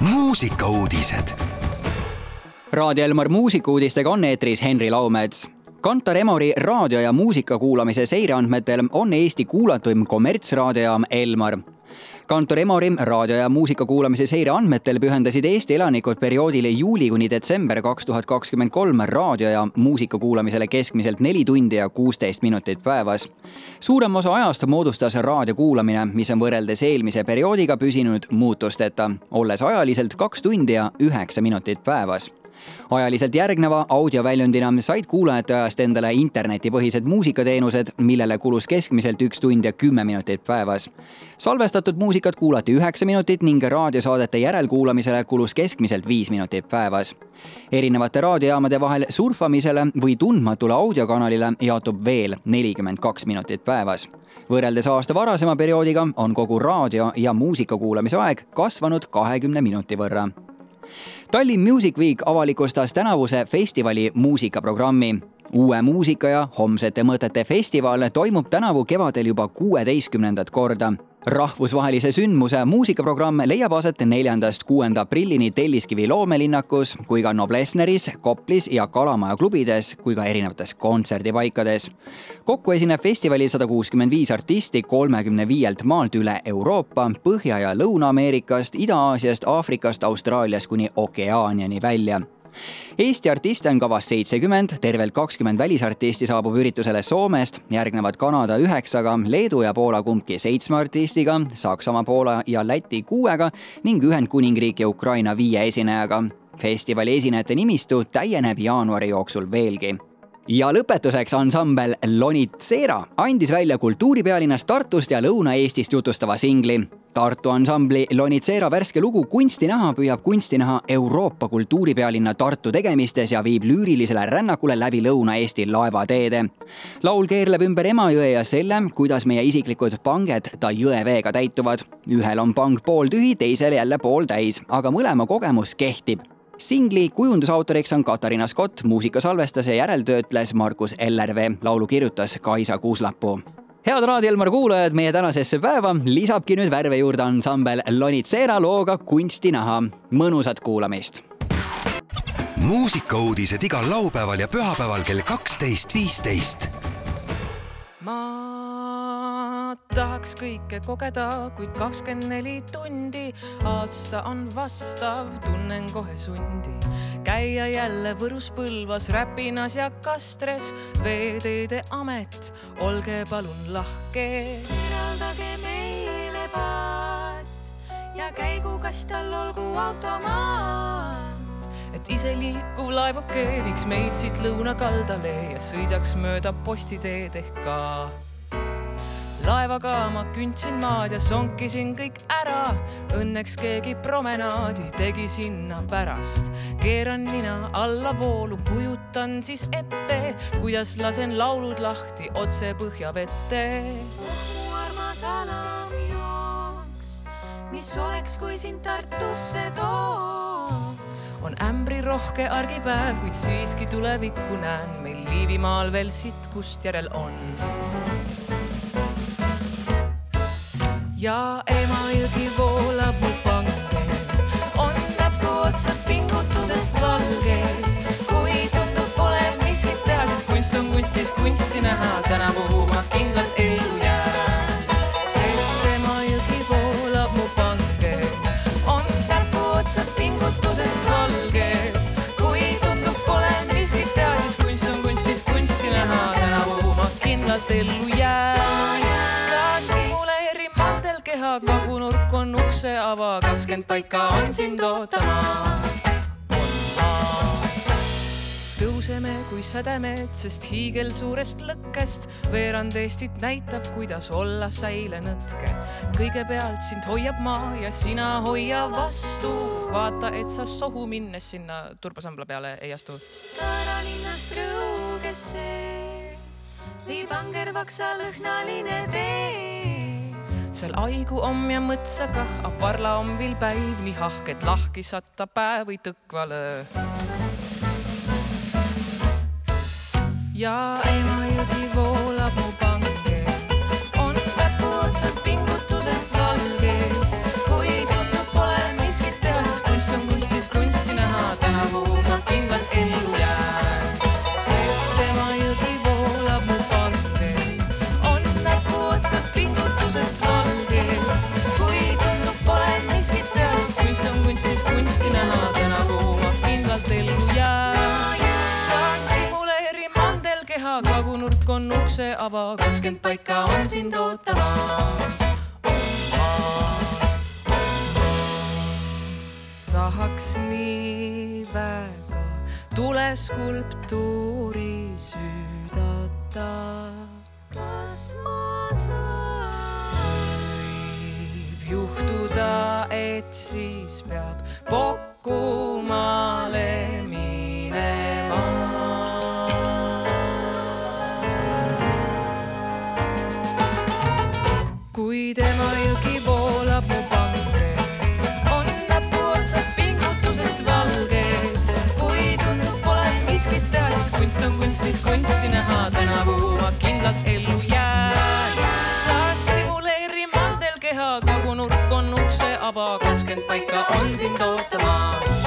muusikauudised. Raadio Elmar muusikuudistega on eetris Henri Laumets. Kantar Emori raadio ja muusika kuulamise seireandmetel on Eesti kuulatuim kommertsraadiojaam Elmar kantor Emori raadio ja muusika kuulamise seire andmetel pühendasid Eesti elanikud perioodil juuli kuni detsember kaks tuhat kakskümmend kolm raadio ja muusika kuulamisele keskmiselt neli tundi ja kuusteist minutit päevas. suurem osa ajast moodustas raadio kuulamine, mis on võrreldes eelmise perioodiga püsinud muutusteta, olles ajaliselt kaks tundi ja üheksa minutit päevas ajaliselt järgneva audioväljundina said kuulajate ajast endale internetipõhised muusikateenused, millele kulus keskmiselt üks tund ja kümme minutit päevas. salvestatud muusikat kuulati üheksa minutit ning raadiosaadete järelkuulamisele kulus keskmiselt viis minutit päevas. erinevate raadiojaamade vahel surfamisele või tundmatule audiokanalile jaotub veel nelikümmend kaks minutit päevas võrreldes aasta varasema perioodiga on kogu raadio ja muusika kuulamise aeg kasvanud kahekümne minuti võrra Tallinn Music Week avalikustas tänavuse festivali muusikaprogrammi. Uue muusika ja homsete mõtete festival toimub tänavu kevadel juba kuueteistkümnendat korda rahvusvahelise sündmuse muusikaprogramm leiab aset neljandast kuuenda aprillini Telliskivi loomelinnakus kui ka Noblessneris, Koplis ja Kalamaja klubides kui ka erinevates kontserdipaikades. kokku esineb festivalil sada kuuskümmend viis artisti kolmekümne viielt maalt üle Euroopa, Põhja- ja Lõuna-Ameerikast, Ida-Aasiast, Aafrikast, Austraaliast kuni Okeaaniani välja Eesti artiste on kavas seitsekümmend, tervelt kakskümmend välisartisti saabub üritusele Soomest, järgnevad Kanada üheksaga, Leedu ja Poola kumbki seitsme artistiga, Saksamaa, Poola ja Läti kuuega ning Ühendkuningriik ja Ukraina viie esinejaga. festivali esinejate nimistu täieneb jaanuari jooksul veelgi ja lõpetuseks ansambel Lonitsera andis välja kultuuripealinnast Tartust ja Lõuna-Eestist jutustava singli. Tartu ansambli Lonitsera värske lugu Kunsti näha püüab kunsti näha Euroopa kultuuripealinna Tartu tegemistes ja viib lüürilisele rännakule läbi Lõuna-Eesti laevateede. laul keerleb ümber Emajõe ja selle, kuidas meie isiklikud panged ta jõeveega täituvad. ühel on pang pooltühi, teisel jälle pooltäis, aga mõlema kogemus kehtib singli kujundusautoriks on Katariina Scott, muusika salvestas ja järeltöötles Markus Ellervee, laulu kirjutas Kaisa Kuuslapuu head Raadio Elmar kuulajad, meie tänasesse päeva lisabki nüüd värve juurde ansambel Lonitsera looga Kunsti näha. mõnusat kuulamist. muusikauudised igal laupäeval ja pühapäeval kell kaksteist, viisteist. ma tahaks kõike kogeda, kuid kakskümmend neli tundi aasta on vastav, tunnen kohe sundi käia jälle Võrus, Põlvas, Räpinas ja Kastres, Veeteede Amet, olge palun lahke. eraldage meile paat ja käigukast all olgu automaat. et iseliikuv laevuke viiks meid siit lõunakaldale ja sõidaks mööda postiteed ehk ka laevaga ma kündsin maad ja sonkisin kõik ära. Õnneks keegi promenaadi tegi sinna pärast. keeran nina alla voolu, kujutan siis ette, kuidas lasen laulud lahti otse põhjavette. mu armas alamjooks, mis oleks, kui sind Tartusse tooks on ämbrirohke argipäev, kuid siiski tulevikku näen meil Liivimaal veel sitt, kust järel on ja Emajõgi voolab mu pange. on näpuotsad pingutusest valged, kui tundub, pole miskit teha, siis kunst on kunst, siis kunsti näha, tänavu ma kindlalt ellu jään. sest Emajõgi voolab mu pange, on näpuotsad pingutusest valged, kui tundub, pole miskit teha, siis kunst on kunst, siis kunsti näha, tänavu ma kindlalt ellu jään keha kagunurk on ukse ava, kakskümmend paika on sind ootamas. tõuseme kui sädemed, sest hiigelsuurest lõkkest veerand Eestit näitab, kuidas olla säilenõtke. kõigepealt sind hoiab maa ja sina hoia vastu. vaata, et sa sohu minnes sinna turbasambla peale ei astu. Taara linnast Rõugesse viib angervaksa lõhnaline tee seal aigu om ja mõtsa kah, a parla om viil päiv nii hahked lahki satta päev või tõkvale. ja Emajõgi voolab ava, kakskümmend paika on sind ootamas. tahaks nii väga tuleskulptuuri süüdata. kas ma saan võib juhtuda, et siis peab Pokkumaale jõgi voolab mu pange, on näpuotsad pingutusest valged. kui tundub, pole miskit teha, siis kunst on kunstis kunsti näha, tänavu ma kindlalt ellu jään. sa stimuleeri mandel keha, kogu nurk on ukse ava, kakskümmend paika on sind ootamas